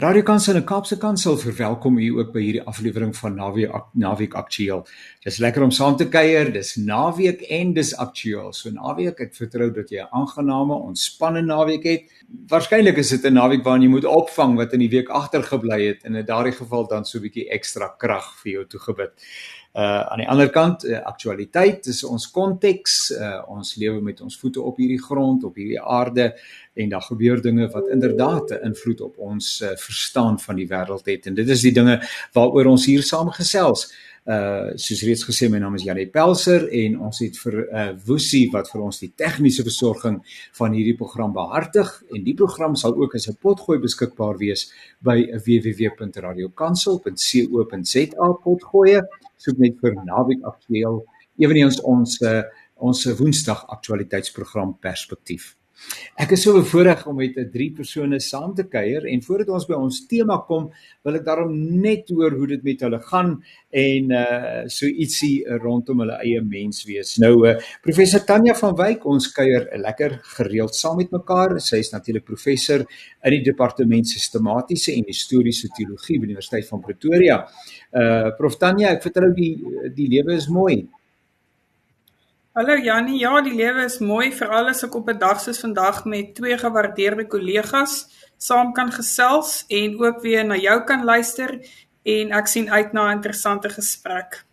Radio Kansel en Kaapse Kansel verwelkom u ook by hierdie aflewering van Naweek Naweek Aktueel. Dis lekker om saam te kuier. Dis naweek en dis aktueel. So naweek, ek vertrou dat jy 'n aangename, ontspannende naweek het. Waarskynlik is dit 'n naweek waarin jy moet opvang wat in die week agtergebly het en in daardie geval dan so 'n bietjie ekstra krag vir jou toegebid. Uh aan die ander kant, uh, aktualiteit is ons konteks. Uh ons lewe met ons voete op hierdie grond, op hierdie aarde en daar gebeur dinge wat inderdaad 'n invloed op ons uh, verstaan van die wêreld het en dit is die dinge waaroor ons hier saam gesels. Uh soos reeds gesê my naam is Janie Pelser en ons het vir uh Woesie wat vir ons die tegniese versorging van hierdie program behartig en die program sal ook as 'n potgooi beskikbaar wees by www.radiokansel.co.za potgooi soek net vir naweek aktueel eweneens ons uh, ons woensdag aktualiteitsprogram perspektief Ek is so bevoorreg om met 'n drie persone saam te kuier en voordat ons by ons tema kom, wil ek daarom net hoor hoe dit met hulle gaan en uh so ietsie rondom hulle eie mens wees. Nou uh professor Tanya van Wyk, ons kuier lekker gereeld saam met mekaar. Sy is natuurlik professor in die departement sistematiese en historiese teologie by die Universiteit van Pretoria. Uh prof Tanya, ek vertrou die die lewe is mooi. Hallo Jannie, ja, die lewe is mooi veral as ek op 'n dag soos vandag met twee gewaardeerde kollegas saam kan gesels en ook weer na jou kan luister en ek sien uit na 'n interessante gesprek.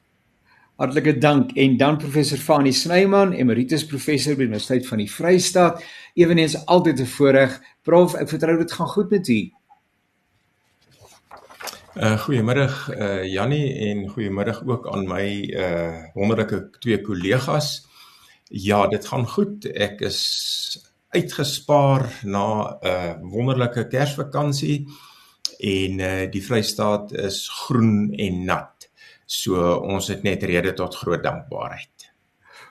Hartlike dank en dan professor Fanie Snyman, emeritus professor by die Universiteit van die Vrystaat, ewenigs altyd 'n voorreg. Prof, ek vertrou dit gaan goed met u. Uh goeiemôre uh Jannie en goeiemôre ook aan my uh wonderlike twee kollegas. Ja, dit gaan goed. Ek is uitgespaar na 'n uh, wonderlike Kersvakansie en uh, die Vrystaat is groen en nat. So ons het net rede tot groot dankbaarheid.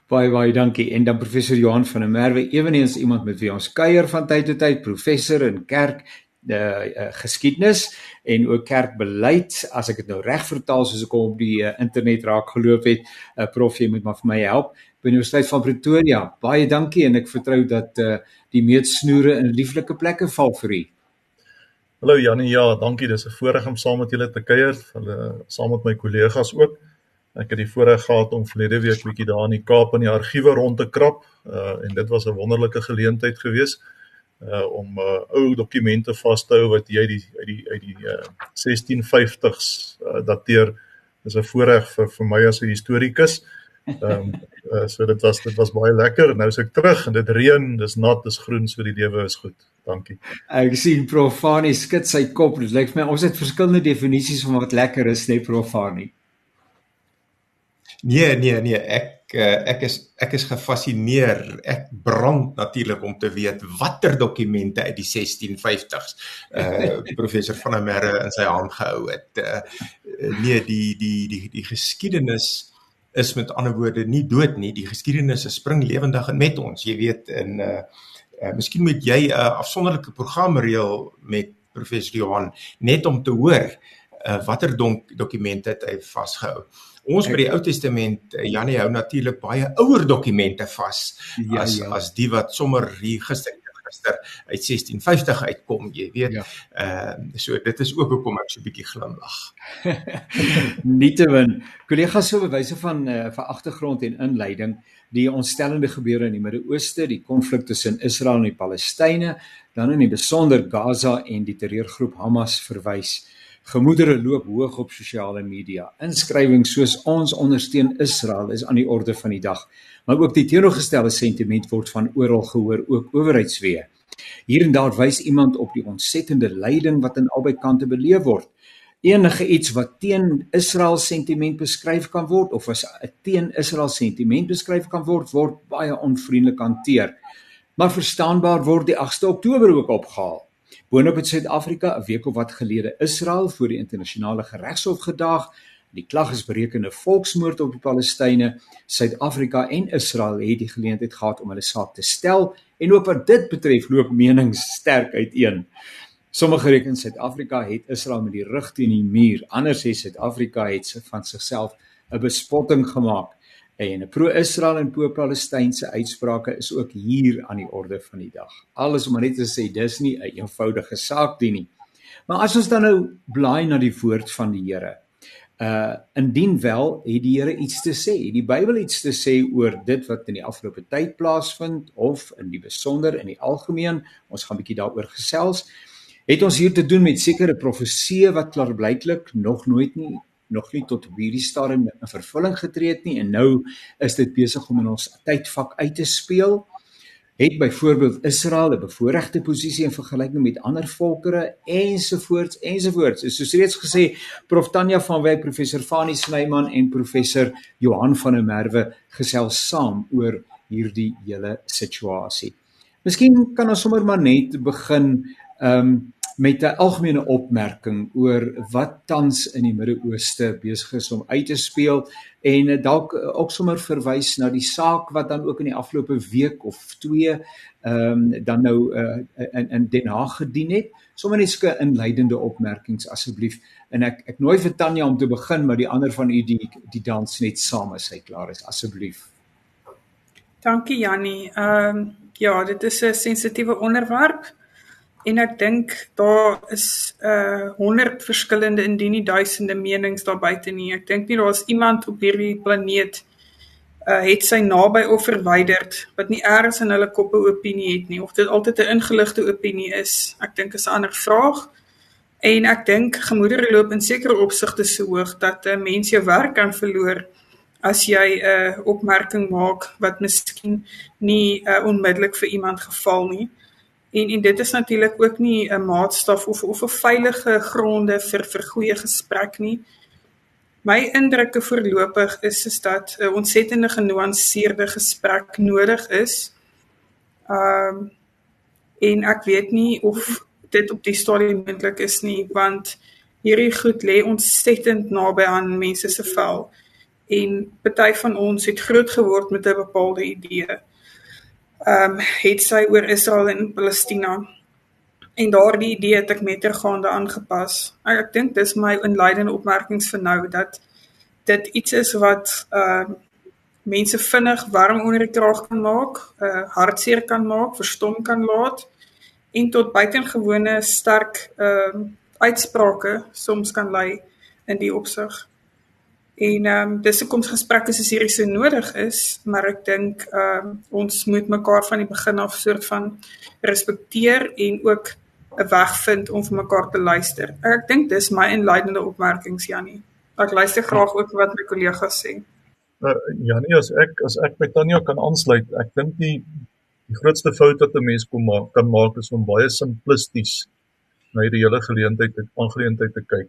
Baie baie dankie. En dan professor Johan van der Merwe, ewenigs iemand met wie ons kuier van tyd tot tyd, professor in kerk die uh, geskiedenis en ook kerkbeleid as ek dit nou reg vertaal soos ek op die uh, internet raak geloop het uh, prof jy moet maar vir my help by Universiteit van Pretoria. Baie dankie en ek vertrou dat uh, die meetsnoere in lieflike plekke val vir u. Hallo Janie, ja, dankie. Dis 'n voorreg om saam met julle te kuier, hulle saam met my kollegas ook. Ek het die voorreg gehad om verlede week bietjie daar in die Kaap in die argiewe rond te krap uh, en dit was 'n wonderlike geleentheid geweest uh om uh ou dokumente vas te hou wat jy die uit die uit die uh 1650s uh, dateer. Dis 'n voorreg vir vir my as 'n historikus. Ehm um, uh, so dit was dit was baie lekker. Nou is ek terug en dit reën, dis nat, dis groen, so die lewe is goed. Dankie. Ek sien Profani skud sy kop. Dit lyk vir my ons het verskillende definisies van wat lekker is, net Profani. Nee, nee, nee, ek uh, ek is ek is gefassineer. Ek brand natuurlik om te weet watter dokumente uit die 1650s uh professor van der Merwe in sy hand gehou het. Uh, nee, die die die die geskiedenis is met ander woorde nie dood nie. Die geskiedenis is spring lewendig met ons. Jy weet in uh, uh miskien moet jy 'n uh, afsonderlike program reël met professor Johan net om te hoor uh watter donk dokumente het hy vasgehou. Ons by die Ou Testament uh, Janie hou natuurlik baie ouer dokumente vas ja, as ja. as die wat sommer hier gister gister uit 1650 uitkom, jy weet. Ehm ja. uh, so dit is ook hoekom ek so 'n bietjie glimlag. Nietemin, kollegas so bewyse van uh, van agtergrond en inleiding die ontstellende gebeure in die Midde-Ooste, die konflik tussen Israel en die Palestynë, dan in die besonder Gaza en die terreurgroep Hamas verwys. Gemoedere loop hoog op sosiale media. Inskrywings soos ons ondersteun Israel is aan die orde van die dag maar ook die teenoorgestelde sentiment word van oral gehoor ook owerheidswee. Hier en daar wys iemand op die ontsettende lyding wat aan albei kante beleef word. Enige iets wat teen Israel sentiment beskryf kan word of as 'n teen Israel sentiment beskryf kan word, word baie onvriendelik hanteer. Maar verstaanbaar word die 8de Oktober ook opgehaal. Boonop het Suid-Afrika 'n week of wat gelede Israel voor die internasionale regshof gedaag Die klag is berekende volksmoord op die Palestynë. Suid-Afrika en Israel het die geleentheid gehad om hulle saak te stel en ook wat dit betref loop menings sterk uiteen. Sommige reken Suid-Afrika het Israel met die rug teen die muur. Ander sê Suid-Afrika het van sigself 'n bespotting gemaak. En 'n pro-Israel en pro-Palestynse uitsprake is ook hier aan die orde van die dag. Alles om net te sê dis nie 'n eenvoudige saak dien nie. Maar as ons dan nou blaai na die woord van die Here. Uh indien wel het die Here iets te sê. Die Bybel iets te sê oor dit wat in die afgelope tyd plaasvind of in die besonder in die algemeen. Ons gaan 'n bietjie daaroor gesels. Het ons hier te doen met sekere profeseë wat klaarblyklik nog nooit nie nog nie tot hierdie stadium in vervulling getree het nie en nou is dit besig om in ons tydvak uit te speel het byvoorbeeld Israel 'n bevoordeelde posisie in vergelyking met ander volkere ensovoorts ensovoorts. Soos reeds gesê, Prof Tanya van Wyk, professor Fani Snyman en professor Johan van der Merwe gesels saam oor hierdie hele situasie. Miskien kan ons sommer maar net begin ehm um, met 'n algemene opmerking oor wat tans in die Midde-Ooste besig is om uit te speel en dalk ook sommer verwys na die saak wat dan ook in die afgelope week of 2 ehm um, dan nou uh, in in Den Haag gedien het. Sommige net sulke inleidende opmerkings asseblief en ek ek nooi vir Tanya om te begin maar die ander van u die die dans net saam as hy klaar is asseblief. Dankie Jannie. Ehm um, ja, dit is 'n sensitiewe onderwerp en ek dink daar is uh 100 verskillende indien nie duisende menings daar buite nie. Ek dink nie daar's iemand op hierdie planeet uh het sy naby of verwyderd wat nie eers in hulle koppe opinie het nie of dit altyd 'n ingeligte opinie is. Ek dink is 'n ander vraag. En ek dink gemoedere loop in sekere opsigte so hoog dat 'n mens jou werk kan verloor as jy 'n uh, opmerking maak wat miskien nie uh, onmiddellik vir iemand geval nie. En en dit is natuurlik ook nie 'n maatstaf of of 'n veilige gronde vir vir goeie gesprek nie. My indrukke voorlopig is is dat 'n ontsettende genuanceerde gesprek nodig is. Um en ek weet nie of dit op die stadium moontlik is nie want hierdie goed lê ontsettend naby aan mense se vel en party van ons het groot geword met 'n bepaalde idee ehm um, het sy oor Israel en Palestina. En daardie idee het ek mettergaande aangepas. Ek, ek dink dis my inleidende opmerkings vir nou dat dit iets is wat ehm uh, mense vinnig warm onder die kraag kan maak, uh hartseer kan maak, verstom kan laat en tot buitengewone sterk ehm uh, uitsprake soms kan lei in die opsig. En ehm um, dis hoekom gesprekke soos hierdie so nodig is, maar ek dink ehm um, ons moet mekaar van die begin af soort van respekteer en ook 'n weg vind om vir mekaar te luister. Ek dink dis my inleidende opmerkings Jannie. Ek luister graag ook wat my kollegas sê. Uh, Jannie, as ek as ek met Tanya kan aansluit, ek dink die die grootste fout wat 'n mens kom maak, kan maak is om baie simplisties na hierdie hele geleentheid, aangeleentheid te kyk.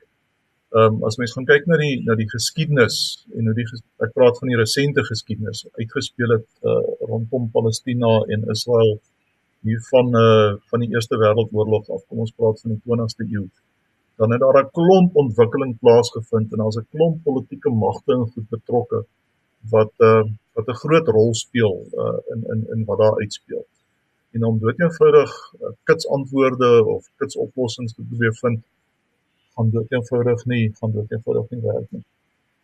Ehm um, as mens gaan kyk na die na die geskiedenis en hoe die ek praat van die resente geskiedenis uitgespeel het uh, rondom Palestina en Israel hier van uh, van die Eerste Wêreldoorlog af kom ons praat van die 20ste eeu dan het daar 'n klomp ontwikkeling plaasgevind en daar's 'n klomp politieke magte in goed betrokke wat uh, wat 'n groot rol speel uh, in in in wat daar uitspeel. En om dood eenvoudig uh, kits antwoorde of kits oplossings te probeer vind gaan dit eenvoudig nie gaan dit eenvoudig nie werk nie.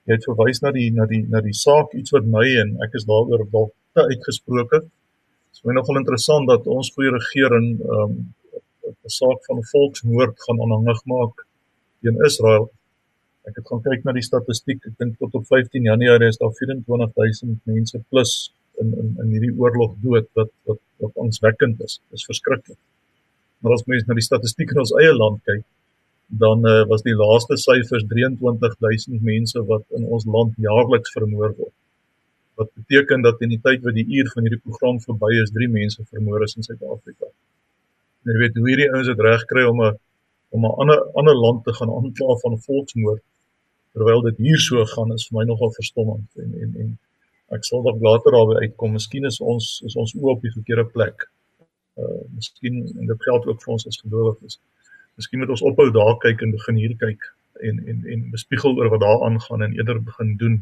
Jy het verwys na die na die na die saak iets wat my en ek is daaroor dalk te uitgesproke. Dit is my nogal interessant dat ons goeie regering ehm um, 'n saak van volksmoord gaan aanhangig maak teen Israel. Ek het gaan kyk na die statistiek. Ek dink tot op 15 Januarie is daar 24000 mense plus in in in hierdie oorlog dood wat wat wat angswekkend is. Dit is verskriklik. Maar as mens na die statistiek in ons eie land kyk, dan uh, was die laaste syfers 23000 mense wat in ons land jaarliks vermoor word. Wat beteken dat in die tyd wat die uur van hierdie program verby is, 3 mense vermoor is in Suid-Afrika. Jy weet hoe hierdie ouens dit reg kry om 'n om 'n ander ander land te gaan aankla van volksmoord terwyl dit hier so gaan is vir my nogal verstommend en en en ek sal dalk later daarby uitkom. Miskien is ons is ons oop op die verkeerde plek. Uh miskien en dit geld ook vir ons as gelowiges. Miskien moet ons ophou daar kyk en begin hier kyk en en en bespiegel oor wat daar aangaan en eerder begin doen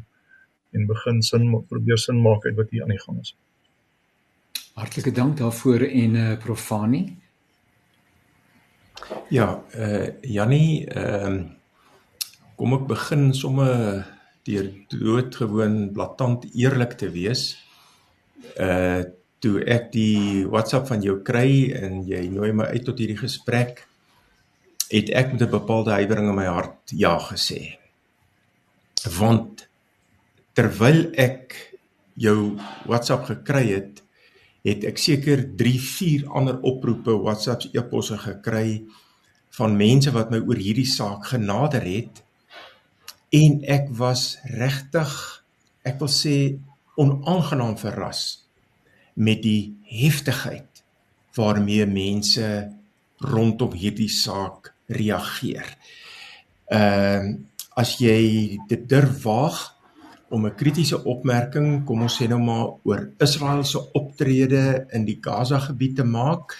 en begin sin probeer sin maak uit wat hier aan die gang is. Hartlike dank daarvoor en eh uh, Profani. Ja, eh uh, Jannie, ehm uh, kom ek begin sommer deur doodgewoon blaatant eerlik te wees. Eh uh, toe ek die WhatsApp van jou kry en jy nooi my uit tot hierdie gesprek het ek met 'n bepaalde huiwering in my hart ja gesê. Want terwyl ek jou WhatsApp gekry het, het ek seker 3, 4 ander oproepe, WhatsApps, e-posse gekry van mense wat my oor hierdie saak genader het en ek was regtig ek wil sê onaangenaam verras met die heftigheid waarmee mense rondom hierdie saak reageer. Ehm uh, as jy dit durf waag om 'n kritiese opmerking, kom ons sê nou maar oor Israel se optrede in die Gaza gebied te maak,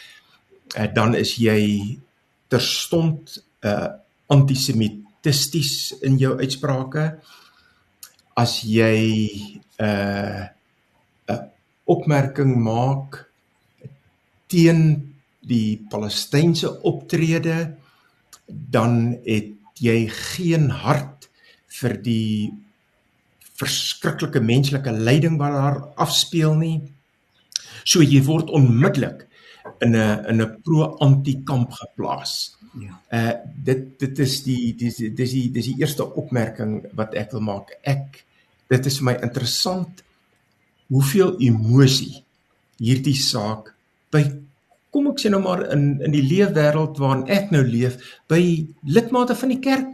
uh, dan is jy terstond uh antisemitisties in jou uitsprake. As jy uh 'n opmerking maak teen die Palestynse optrede dan het jy geen hart vir die verskriklike menslike lyding wat daar afspeel nie. So jy word onmiddellik in 'n in 'n pro-anti-kamp geplaas. Ja. Uh dit dit is die dis dis die dis die eerste opmerking wat ek wil maak. Ek dit is vir my interessant hoeveel emosie hierdie saak by kom ek sê nou maar in in die leefwêreld waarin ek nou leef by lidmate van die kerk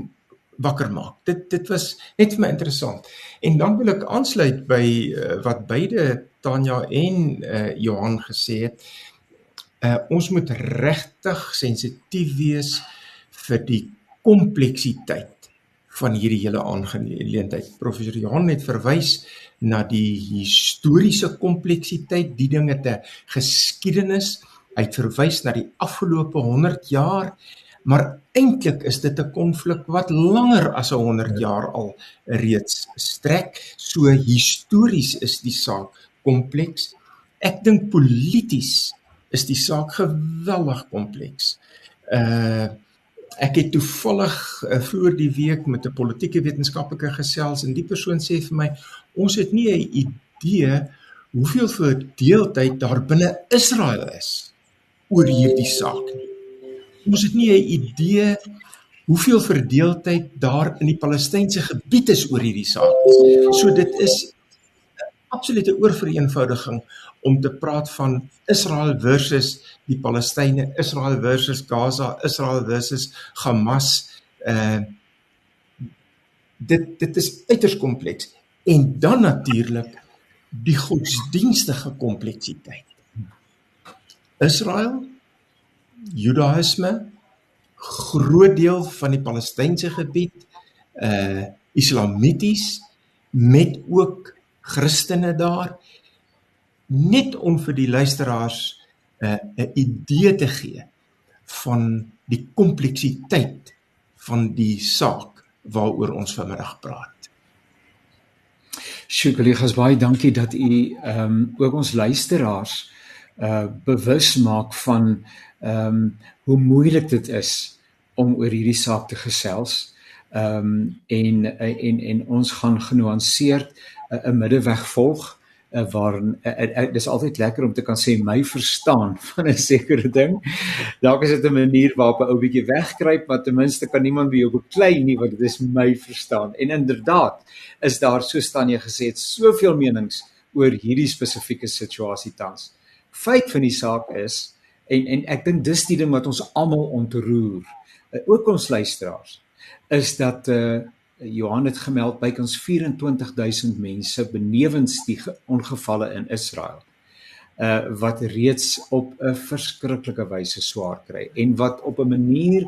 wakker maak. Dit dit was net vir my interessant. En dan wil ek aansluit by uh, wat beide Tanya en uh, Johan gesê het. Uh, ons moet regtig sensitief wees vir die kompleksiteit van hierdie hele aangeleentheid. Professor Johan het verwys na die historiese kompleksiteit, die dinge te geskiedenis Hy het verwys na die afgelope 100 jaar, maar eintlik is dit 'n konflik wat langer as 'n 100 jaar al reeds strek. So histories is die saak kompleks. Ek dink polities is die saak geweldig kompleks. Uh ek het toevallig uh, vroeër die week met 'n politieke wetenskaplike gesels en die persoon sê vir my ons het nie 'n idee hoeveel verdeeldheid daar binne Israel is oor hierdie saak nie. Ons het nie 'n idee hoeveel verdeeldheid daar in die Palestynse gebied is oor hierdie saak nie. So dit is 'n absolute oorvereenvoudiging om te praat van Israel versus die Palestynë, Israel versus Gaza, Israel versus Hamas. Uh dit dit is uiters kompleks en dan natuurlik die godsdienstige kompleksiteit. Israel, Judaïsme, groot deel van die Palestynse gebied, uh islamities met ook Christene daar net om vir die luisteraars 'n uh, 'n idee te gee van die kompleksiteit van die saak waaroor ons vanmiddag praat. Sjoe, kollegas, baie dankie dat u ehm um, ook ons luisteraars uh bewus maak van ehm um, hoe moeilik dit is om oor hierdie saak te gesels. Ehm um, en en en ons gaan genuanceerd 'n uh, middeweg volg uh, waarin uh, uh, uh, dis altyd lekker om te kan sê my verstaan van 'n sekere ding. Dalk is dit 'n manier waarop 'n ou bietjie wegkruip, maar ten minste kan niemand by jou beklei nie want dit is my verstaan. En inderdaad is daar so staan jy gesê het soveel menings oor hierdie spesifieke situasie tans feit van die saak is en en ek dink dis die ding wat ons almal ontroer uh, ook ons luisteraars is dat uh Johan het gemeld bykans 24000 mense benewens die ongevalle in Israel uh wat reeds op 'n verskriklike wyse swaar kry en wat op 'n manier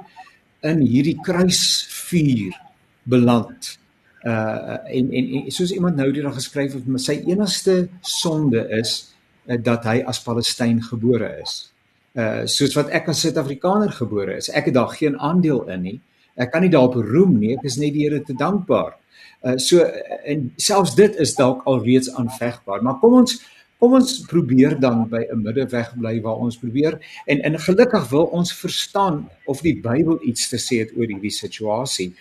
in hierdie kruisvuur beland. Uh en en, en soos iemand nou die dag geskryf het sy enigste sonde is uh, dat hy as Palestyn gebore is. Uh soos wat ek as Suid-Afrikaner gebore is. Ek het daar geen aandeel in nie. Ek kan nie daarop roem nie. Ek is net die Here te dankbaar. Uh so en selfs dit is dalk alreeds aanvegbaar. Maar kom ons kom ons probeer dan by 'n middeweg bly waar ons probeer en en gelukkig wil ons verstaan of die Bybel iets te sê het oor hierdie situasie.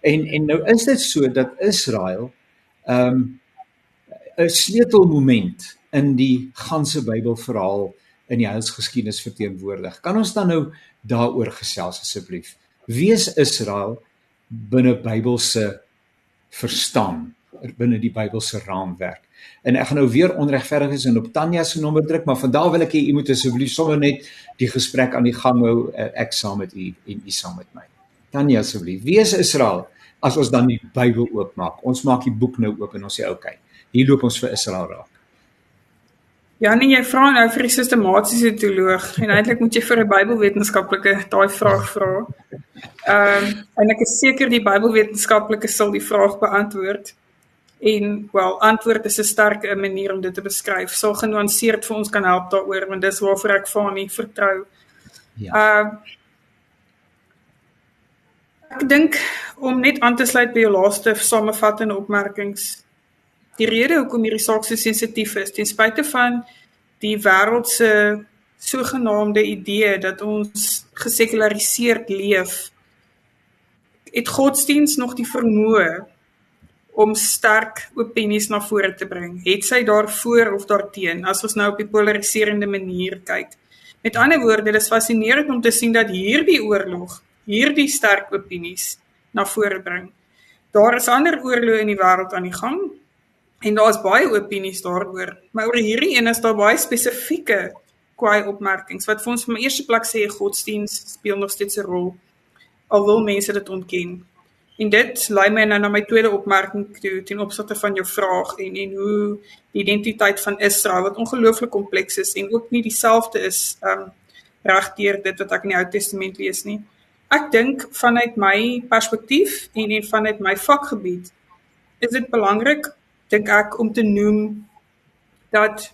En en nou is dit so dat Israel ehm um, 'n sleutelmoment in die ganse Bybelverhaal in die Heilsgeskiedenis verteenwoordig. Kan ons dan nou daaroor gesels asseblief? Wie is Israel binne Bybelse verstaan, binne die Bybelse raamwerk? En ek gaan nou weer onregverdiges en op Tanya se nommer druk, maar vandag wil ek hê u moet asseblief sommer net die gesprek aan die gang hou eh, ek saam met u en u saam met my. Tanya asseblief, wie is Israel as ons dan die Bybel oopmaak? Ons maak die boek nou oop en ons sê okay, hier loop ons vir Israel raak. Ja nee, jy vra nou vir die sistematiese teoloog en eintlik moet jy vir 'n Bybelwetenskaplike daai vraag vra. Ehm um, en ek is seker die Bybelwetenskaplike sal die vraag beantwoord. En wel, antwoord is 'n sterk manier om dit te beskryf. Sal genuanceerd vir ons kan help daaroor want dis waarvoor ek Fani vertrou. Ja. Ehm uh, Ek dink om net aan te sluit by jou laaste samevattende opmerkings die rede hoekom hierdie saak so sensitief is, ten spyte van die wêreld se sogenaamde idee dat ons gesekulariseerd leef, het godsdiens nog die vermoë om sterk opinies na vore te bring. Het sy daarvoor of daarteen as ons nou op die polariserende manier kyk. Met ander woorde, dit is fascinerend om te sien dat hierdie oorlog hierdie sterk opinies na vore bring. Daar is ander oorloë in die wêreld aan die gang En daar's baie opinies daaroor, maar oor hierdie een is daar baie spesifieke kwaai opmerkings wat vir ons van eerste plek sê godsdiens speel nog steeds 'n rol al wil mense dit ontken. En dit lei my nou na my tweede opmerking toe ten opsigte van jou vraag en en hoe die identiteit van Israel wat ongelooflik kompleks is en ook nie dieselfde is um regdeur dit wat ek in die Ou Testament lees nie. Ek dink vanuit my perspektief en en vanuit my vakgebied is dit belangrik dink ek om te noem dat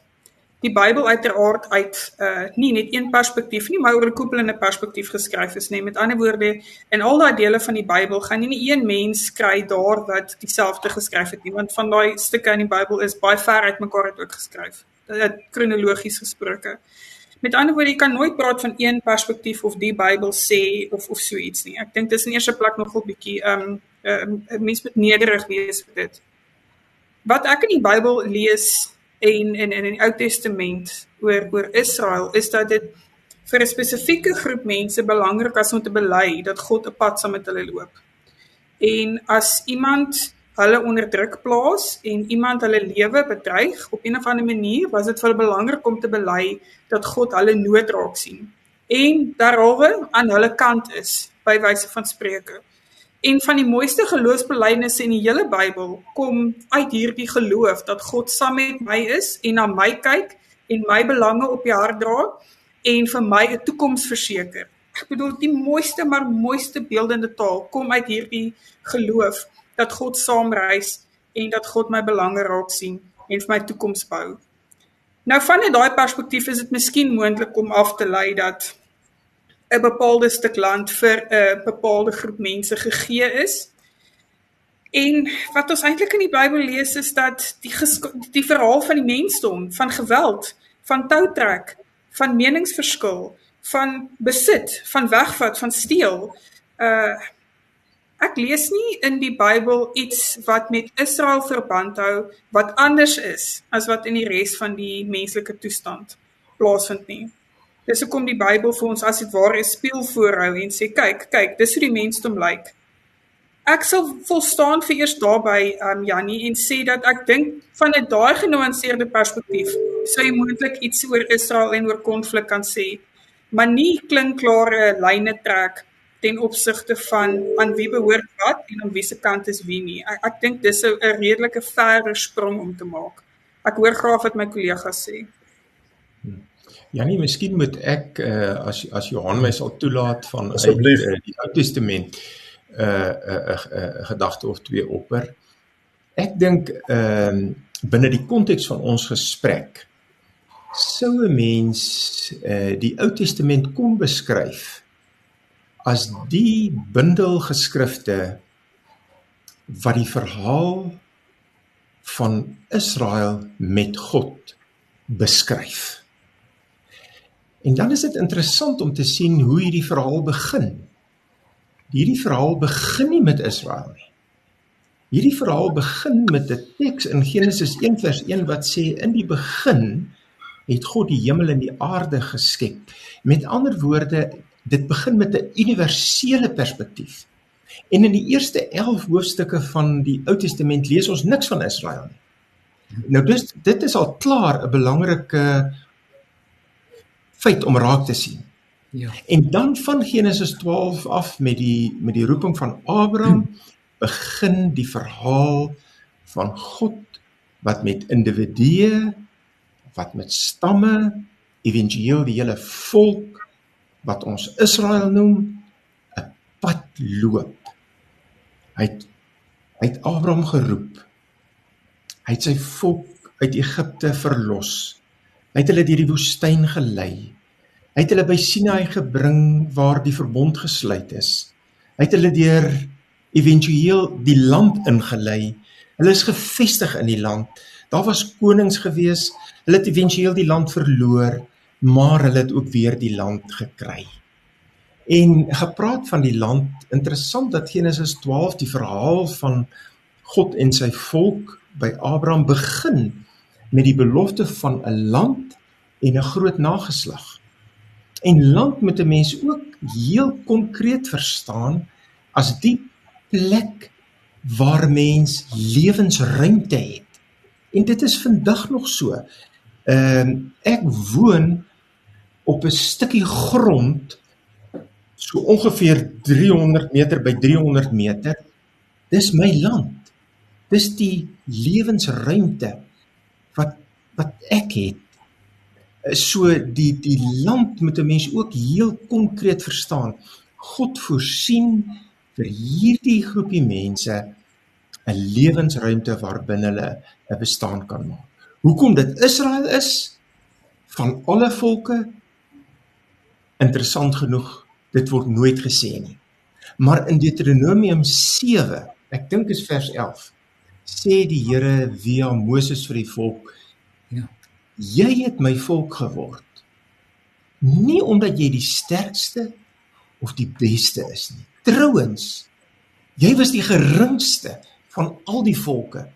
die Bybel uiteraard uit uh nie net een perspektief nie, maar oor 'n koepelende perspektief geskryf is nie. Met ander woorde, in al daai dele van die Bybel gaan nie een mens kry daar wat dieselfde geskryf het nie, want van daai stukke in die Bybel is baie ver uit mekaar uit ook geskryf. Dit kronologies gesproke. Met ander woorde, jy kan nooit praat van een perspektief of die Bybel sê of of so iets nie. Ek dink dis in eerste plek nogal bietjie um 'n uh, mens moet nederig wees vir dit wat ek in die Bybel lees en in in die Ou Testament oor oor Israel is dat dit vir 'n spesifieke groep mense belangrik is om te bely dat God 'n pad saam met hulle loop. En as iemand hulle onder druk plaas en iemand hulle lewe bedreig op 'n of ander manier, was dit vir hulle belangrik om te bely dat God hulle nood raak sien en daaroor aan hulle kant is by wyse van spreuke. En van die mooiste geloofsbelijdenisse in die hele Bybel kom uit hierdie geloof dat God saam met my is en na my kyk en my belange op die hart dra en vir my 'n toekoms verseker. Ek bedoel die mooiste maar mooiste beeldende taal kom uit hierdie geloof dat God saamreis en dat God my belange raak sien en vir my toekoms bou. Nou vanuit daai perspektief is dit miskien moontlik om af te lei dat 'n bepaalde stuk land vir 'n bepaalde groep mense gegee is. En wat ons eintlik in die Bybel lees is dat die die verhaal van die mensdom, van geweld, van toutrek, van meningsverskil, van besit, van wegvat, van steel, uh ek lees nie in die Bybel iets wat met Israel verband hou wat anders is as wat in die res van die menslike toestand plaasvind nie. Dis hoekom die Bybel vir ons as dit ware 'n spieël voorhou en sê kyk, kyk, dis hoe die mensdom lyk. Ek sal volstaan vir eers daarby um Jannie en sê dat ek dink van 'n daai genuanceerde perspektief sou jy moontlik iets oor Israel en oor konflik kan sê, maar nie klinkklare lyne trek ten opsigte van aan wie behoort wat en aan wie se kant is wie nie. Ek, ek dink dis 'n redelike verre sprong om te maak. Ek hoor graag wat my kollegas sê. Janie, miskien moet ek uh, as as Johan my sal toelaat van asseblief uh, die Ou Testament 'n uh, 'n uh, 'n uh, uh, gedagte of twee opper. Ek dink ehm uh, binne die konteks van ons gesprek sou 'n mens uh, die Ou Testament kon beskryf as die bundel geskrifte wat die verhaal van Israel met God beskryf. En dan is dit interessant om te sien hoe hierdie verhaal begin. Hierdie verhaal begin nie met Israel nie. Hierdie verhaal begin met 'n teks in Genesis 1 vers 1 wat sê in die begin het God die hemel en die aarde geskep. Met ander woorde, dit begin met 'n universele perspektief. En in die eerste 11 hoofstukke van die Ou Testament lees ons niks van Israel nie. Nou dis dit is al klaar 'n belangrike feit om raak te sien. Ja. En dan van Genesis 12 af met die met die roeping van Abraham begin die verhaal van God wat met individue wat met stamme éventueel die hele volk wat ons Israel noem 'n pad loop. Hy het hy het Abraham geroep. Hy het sy volk uit Egipte verlos. Hy het hulle deur die woestyn gelei. Hy het hulle by Sinai gebring waar die verbond gesluit is. Hy het hulle deur éventueel die land ingelei. Hulle is gevestig in die land. Daar was konings gewees. Hulle het éventueel die land verloor maar hulle het ook weer die land gekry. En gepraat van die land, interessant dat Genesis 12 die verhaal van God en sy volk by Abraham begin met die belofte van 'n land en 'n groot nageslag. En land moet 'n mens ook heel konkreet verstaan as die plek waar mens lewensruimte het. En dit is vandag nog so. Ehm uh, ek woon op 'n stukkie grond so ongeveer 300 meter by 300 meter. Dis my land. Dis die lewensruimte wat wat ek het. So die die land moet 'n mens ook heel konkreet verstaan. God voorsien vir hierdie groepie mense 'n lewensruimte waarbinne hulle 'n bestaan kan maak. Hoekom dit Israel is van alle volke Interessant genoeg, dit word nooit gesê nie. Maar in Deuteronomium 7, ek dink is vers 11, sê die Here via Moses vir die volk: "Ja, jy het my volk geword. Nie omdat jy die sterkste of die beste is nie. Trouwens, jy was die geringste van al die volke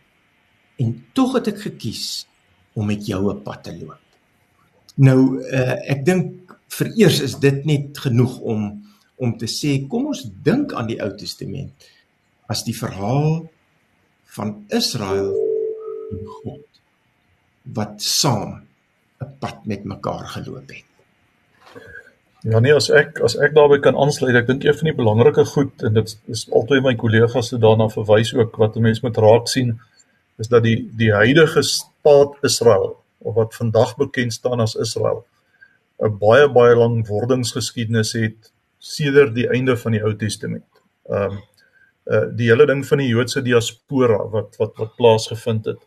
en tog het ek gekies om met jou 'n pad te loop." Nou, uh, ek dink vereers is dit net genoeg om om te sê kom ons dink aan die Ou Testament as die verhaal van Israel en God wat saam 'n pad met mekaar geloop het. Ja nee, as ek as ek daarbey kan aansluit, ek dink een van die belangrike goed en dit is altyd my kollegas se daarna verwys ook wat 'n mens moet raak sien is dat die die huidige staat Israel of wat vandag bekend staan as Israel 'n baie baie lang wordingsgeskiedenis het sedert die einde van die Ou Testament. Ehm um, uh die hele ding van die Joodse diaspora wat wat wat plaasgevind het.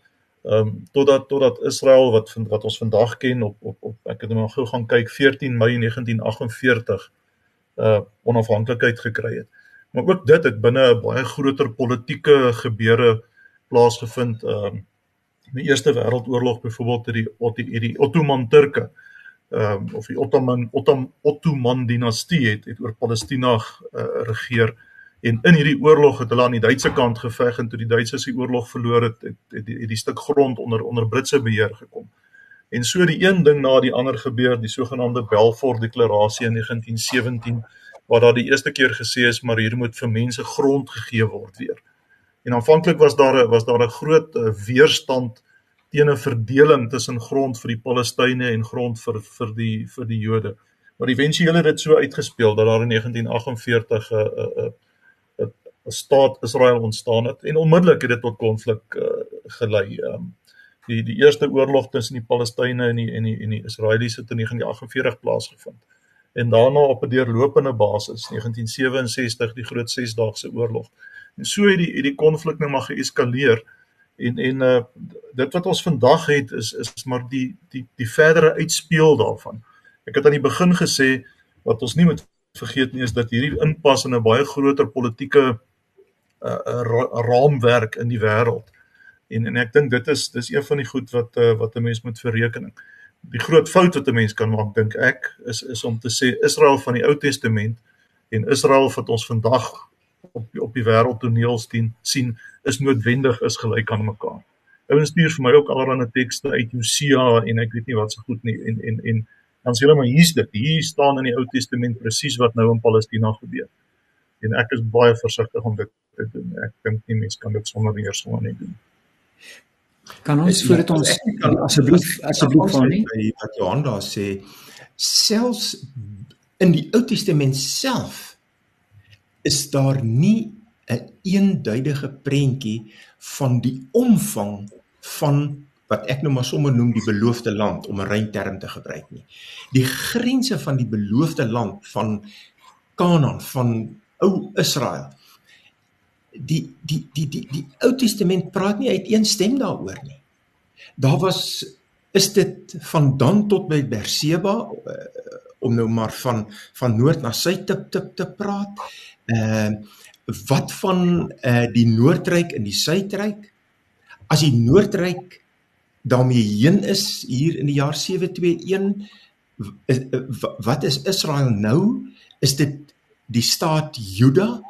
Ehm um, totdat totdat Israel wat wat ons vandag ken op op op ek het nou gou gaan kyk 14 Mei 1948 uh onafhanklikheid gekry het. Maar ook dit het binne 'n baie groter politieke gebeure plaasgevind. Ehm um, die Eerste Wêreldoorlog byvoorbeeld het die die Ottoman Turke ehm um, of die Ottoman Ottoman Ottoman dinastie het het oor Palestina uh, regeer en in hierdie oorlog het hulle aan die Duitse kant geveg en toe die Duitsers die oorlog verloor het het, het, het die stuk grond onder onder Britse beheer gekom. En so die een ding na die ander gebeur, die sogenaamde Balfour Deklarasie in 1917 waar daar die eerste keer gesê is maar hier moet vir mense grond gegee word weer. En aanvanklik was daar 'n was daar 'n groot uh, weerstand teen 'n verdeling tussen grond vir die Palestynë en grond vir vir die vir die Jode. Maar éventueel het dit so uitgespeel dat daar in 1948 'n 'n 'n 'n staat Israel ontstaan het en onmiddellik het dit tot konflik uh, gelei. Um, die die eerste oorlog tussen die Palestynë en die en die en die Israeliese het in 1948 plaasgevind. En daarna op 'n deurlopende basis 1967 die groot 6-daagse oorlog. En so het die het die konflik nou maar geeskaleer en en uh dit wat ons vandag het is is maar die die die verdere uitspeel daarvan. Ek het aan die begin gesê wat ons nie moet vergeet nie is dat hierdie inpas in 'n baie groter politieke uh, ra raamwerk in die wêreld. En en ek dink dit is dis een van die goed wat uh, wat 'n mens moet verrekening. Die groot fout wat 'n mens kan maak dink ek is is om te sê Israel van die Ou Testament en Israel wat ons vandag op op die wêreldtoneel sien sien is noodwendig is gelyk aan mekaar. Ouens stuur vir my ook allerlei tekste uit Josia en ek weet nie wat se so goed nie en en en Dan sê hulle maar hier's dit. Hier staan in die Ou Testament presies wat nou in Palestina gebeur. En ek is baie versigtig om dit te doen. Ek dink nie mense kan dit sonder eers sommer net doen. Kan ons voordat ons asseblief asseblief van nie wat Johan daar sê selfs in die Ou Testament self is daar nie 'n een eenduidige prentjie van die omvang van wat ek nou maar sommer noem die beloofde land om 'n reinterm te gebruik nie. Die grense van die beloofde land van Kanaan van ou Israel. Die die die die die Ou Testament praat nie uit een stem daaroor nie. Daar was is dit van dan tot by Berseba uh, om nou maar van van noord na suid te te, te praat. Ehm uh, wat van eh uh, die Noordryk en die Suidryk? As die Noordryk daarmee heen is hier in die jaar 721 is, wat is Israel nou? Is dit die staat Juda?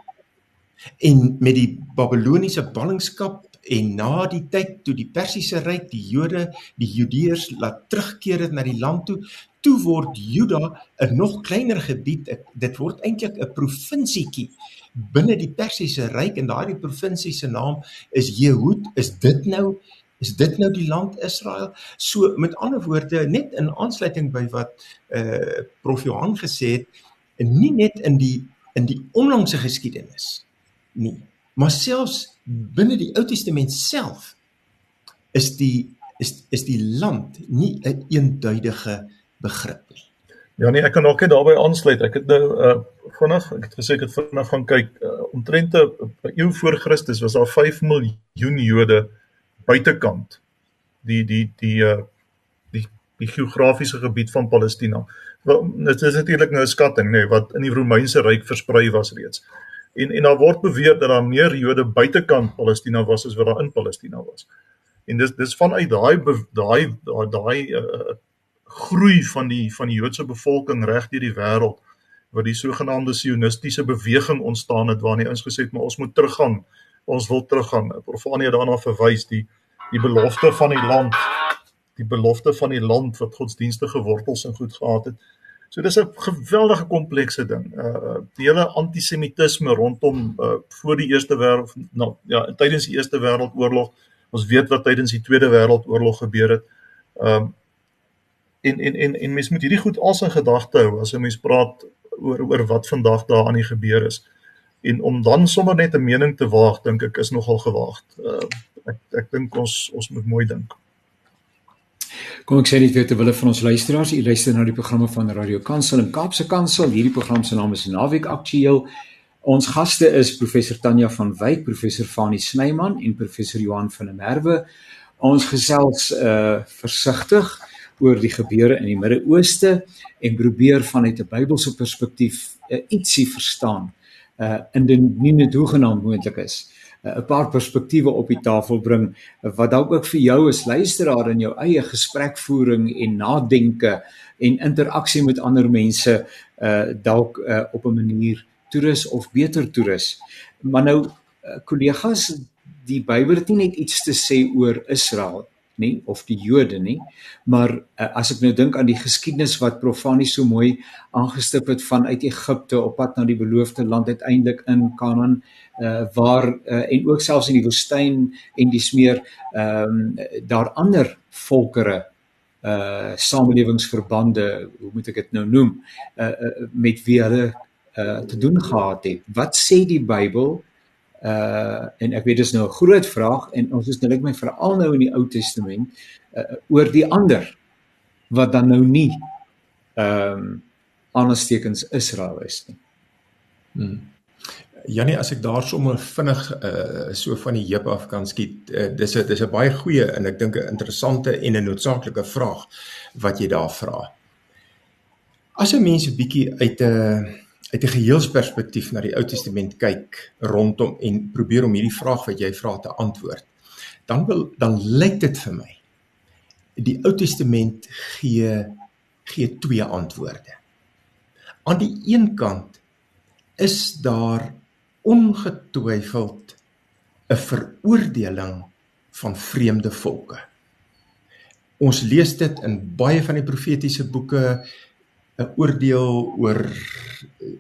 En met die Babiloniese ballingskap en na die tyd toe die Persiese ryk die Jode, die Judeërs laat terugkeer het na die land toe, toe word Juda 'n nog kleiner gebied. Dit word eintlik 'n provinsietjie binne die Persiese ryk en daardie provinsie se naam is Jehud. Is dit nou is dit nou die land Israel? So met ander woorde net in aansluiting by wat uh Prof Johan gesê het, nie net in die in die onlangse geskiedenis nie, maar selfs binne die Ou Testament self is die is is die land nie 'n een eenduidige begrip nie. Ja nee, ek kan ook net daarbey aansluit. Ek het nou uh vinnig, ek het gesê ek het vinnig gaan kyk uh, omtrent 'n eeu voor Christus was daar 5 miljoen Jode buitekant die die die uh die die geografiese gebied van Palestina. Wel dit is natuurlik nou 'n skatting nê nee, wat in die Romeinse ryk versprei was reeds. En en daar word beweer dat daar meer Jode buitekant Palestina was as wat daar in Palestina was. En dis dis vanuit daai daai daai uh groei van die van die Joodse bevolking reg deur die wêreld wat die sogenaamde sionistiese beweging ontstaan het waarin ons gesê het maar ons moet teruggaan ons wil teruggaan Profania daarna verwys die die belofte van die land die belofte van die land wat godsdienstige wortels en goed gehad het so dis 'n geweldige komplekse ding uh die hele antisemitisme rondom uh voor die eerste wêreld nou ja tydens die eerste wêreldoorlog ons weet wat tydens die tweede wêreldoorlog gebeur het um en en en en mens moet hierdie goed als in gedagte hou as 'n mens praat oor oor wat vandag daar aan die gebeur is. En om dan sommer net 'n mening te waag, dink ek is nogal gewaagd. Uh, ek ek dink ons ons moet mooi dink. Kom ek sê dit weer terwyl van ons luisteraars, u luister na die programme van Radio Kansel en Kaapse Kansel. Hierdie program se naam is Naweek Aktueel. Ons gaste is professor Tanya van Wyk, professor Fanie Snyman en professor Johan van der Merwe. Ons gesels uh versigtig oor die gebeure in die Midde-Ooste en probeer vanuit 'n Bybelse perspektief uh, ietsie verstaan. Uh indien dit hoegenaamd moontlik is, 'n uh, paar perspektiewe op die tafel bring wat dalk ook vir jou as luisteraar in jou eie gesprekvoering en nadenke en interaksie met ander mense uh dalk uh, op 'n manier toerus of beter toerus. Maar nou kollegas, die Bybel het nie net iets te sê oor Israel nie of die Jode nie. Maar uh, as ek nou dink aan die geskiedenis wat Profani so mooi aangestip het vanuit Egipte op pad na die beloofde land uiteindelik in Kanaan uh, waar uh, en ook selfs in die woestyn en die smeer ehm um, daar ander volkere uh samelewingsverbande hoe moet ek dit nou noem uh, uh met wie hulle uh te doen gehad het. Wat sê die Bybel uh en ek weet dis nou 'n groot vraag en ons is nou net my veral nou in die Ou Testament uh, oor die ander wat dan nou nie ehm um, aanstekens Israel is nie. Hmm. Janie, as ek daar sommer vinnig uh so van die heup af kan skiet, uh, dis 'n dis 'n baie goeie en ek dink 'n interessante en 'n noodsaaklike vraag wat jy daar vra. As 'n mens 'n bietjie uit 'n uh, uit 'n geheelsperspektief na die Ou Testament kyk rondom en probeer om hierdie vraag wat jy vra te antwoord, dan wil dan lyk dit vir my die Ou Testament gee gee twee antwoorde. Aan die een kant is daar ongetwyfeld 'n veroordeling van vreemde volke. ons lees dit in baie van die profetiese boeke 'n oordeel oor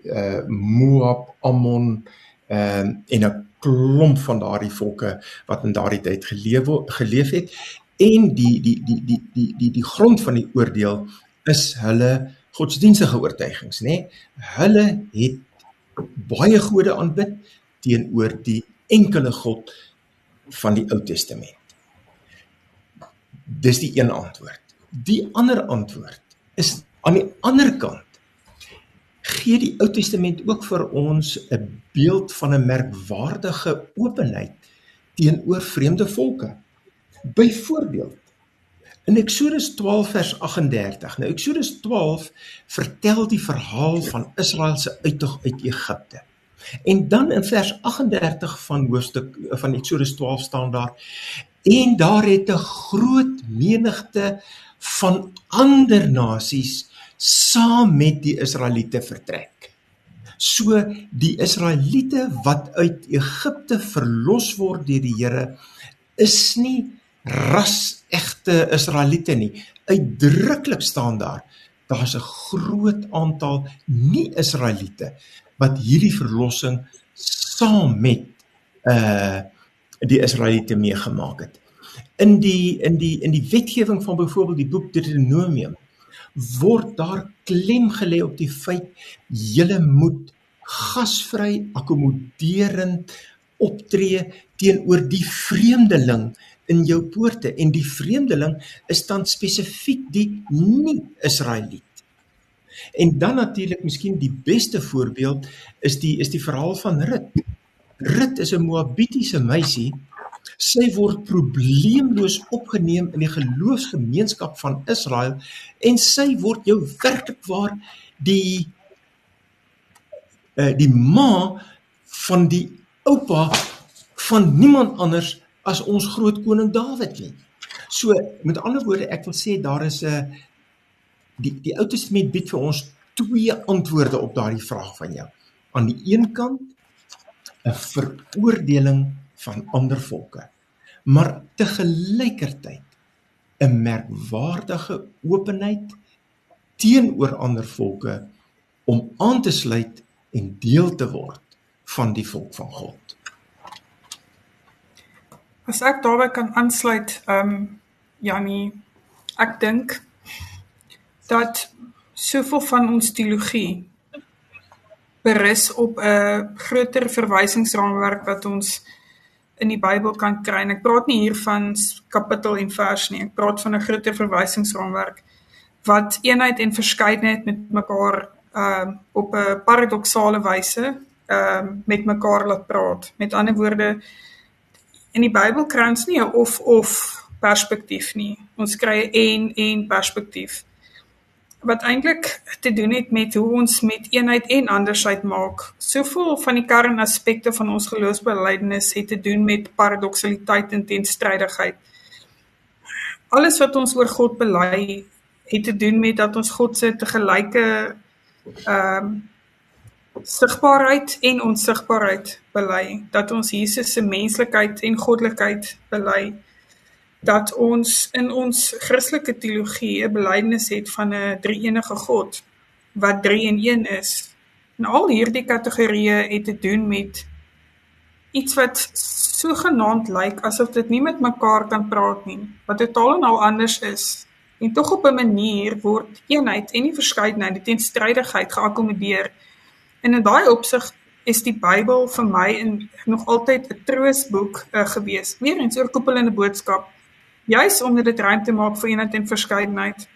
uh Moab, Ammon um, en 'n klomp van daardie volke wat in daardie tyd geleef geleef het en die die die die die die die grond van die oordeel is hulle godsdienstige oortuigings nê nee? hulle het baie gode aanbid teenoor die enkele God van die Ou Testament. Dis die een antwoord. Die ander antwoord is aan die ander kant gee die Ou Testament ook vir ons 'n beeld van 'n merkwaardige openheid teenoor vreemde volke. Byvoorbeeld in Eksodus 12 vers 38. Nou Eksodus 12 vertel die verhaal van Israel se uittog uit Egipte. En dan in vers 38 van hoofstuk van Eksodus 12 staan daar en daar het 'n groot menigte van ander nasies saam met die Israeliete vertrek. So die Israeliete wat uit Egipte verlos word deur die Here is nie ras egte Israeliete nie. Uitdruklik staan daar daar's 'n groot aantal nie-Israeliete wat hierdie verlossing saam met uh die Israeliete meegemaak het. In die in die in die wetgewing van byvoorbeeld die boek Deuteronomium word daar klem gelê op die feit julle moet gasvry akkommoderend optree teenoor die vreemdeling in jou poorte en die vreemdeling is dan spesifiek die nie Israeliet En dan natuurlik miskien die beste voorbeeld is die is die verhaal van Rut. Rut is 'n Moabitiese meisie. Sy word probleemloos opgeneem in die geloofsgemeenskap van Israel en sy word jou werklik waar die uh die ma van die oupa van niemand anders as ons groot koning Dawid nie. So met ander woorde ek wil sê daar is 'n die die Ou Testament bied vir ons twee antwoorde op daardie vraag van jou. Aan die een kant 'n veroordeling van ander volke, maar te gelykertyd 'n merkwaardige openheid teenoor ander volke om aan te sluit en deel te word van die volk van God. As ek daarby kan aansluit, ehm um, Janie, ek dink dat soveel van ons teologie berus op 'n groter verwysingsraamwerk wat ons in die Bybel kan kry. En ek praat nie hier van kapittel en vers nie. Ek praat van 'n groter verwysingsraamwerk wat eenheid en verskeidenheid met mekaar ehm uh, op 'n paradoksale wyse ehm uh, met mekaar laat praat. Met ander woorde in die Bybel kry ons nie 'n of of perspektief nie. Ons kry 'n en en perspektief wat eintlik te doen het met hoe ons met eenheid en andersheid maak. Soveel van die kernaspekte van ons geloofsbelijdenis het te doen met paradoksaliteit en teenstrydigheid. Alles wat ons oor God bely het te doen met dat ons God se te gelyke ehm um, sigbaarheid en onsigbaarheid bely, dat ons Jesus se menslikheid en goddelikheid bely dat ons in ons Christelike teologie 'n belydenis het van 'n drie-enige God wat drie in een is. En al hierdie kategorieë het te doen met iets wat sogenaamd lyk asof dit nie met mekaar kan praat nie, wat totaal en al anders is. En tog op 'n manier word eenheid en die verskeidenheid, die teenstrydigheid geakkommodeer. En in daai opsig is die Bybel vir my in nog altyd 'n troosboek uh, gewees. Weer eens oorkoepelende boodskap juis omdat dit ruimte maak vir eenheid en verskeidenheid.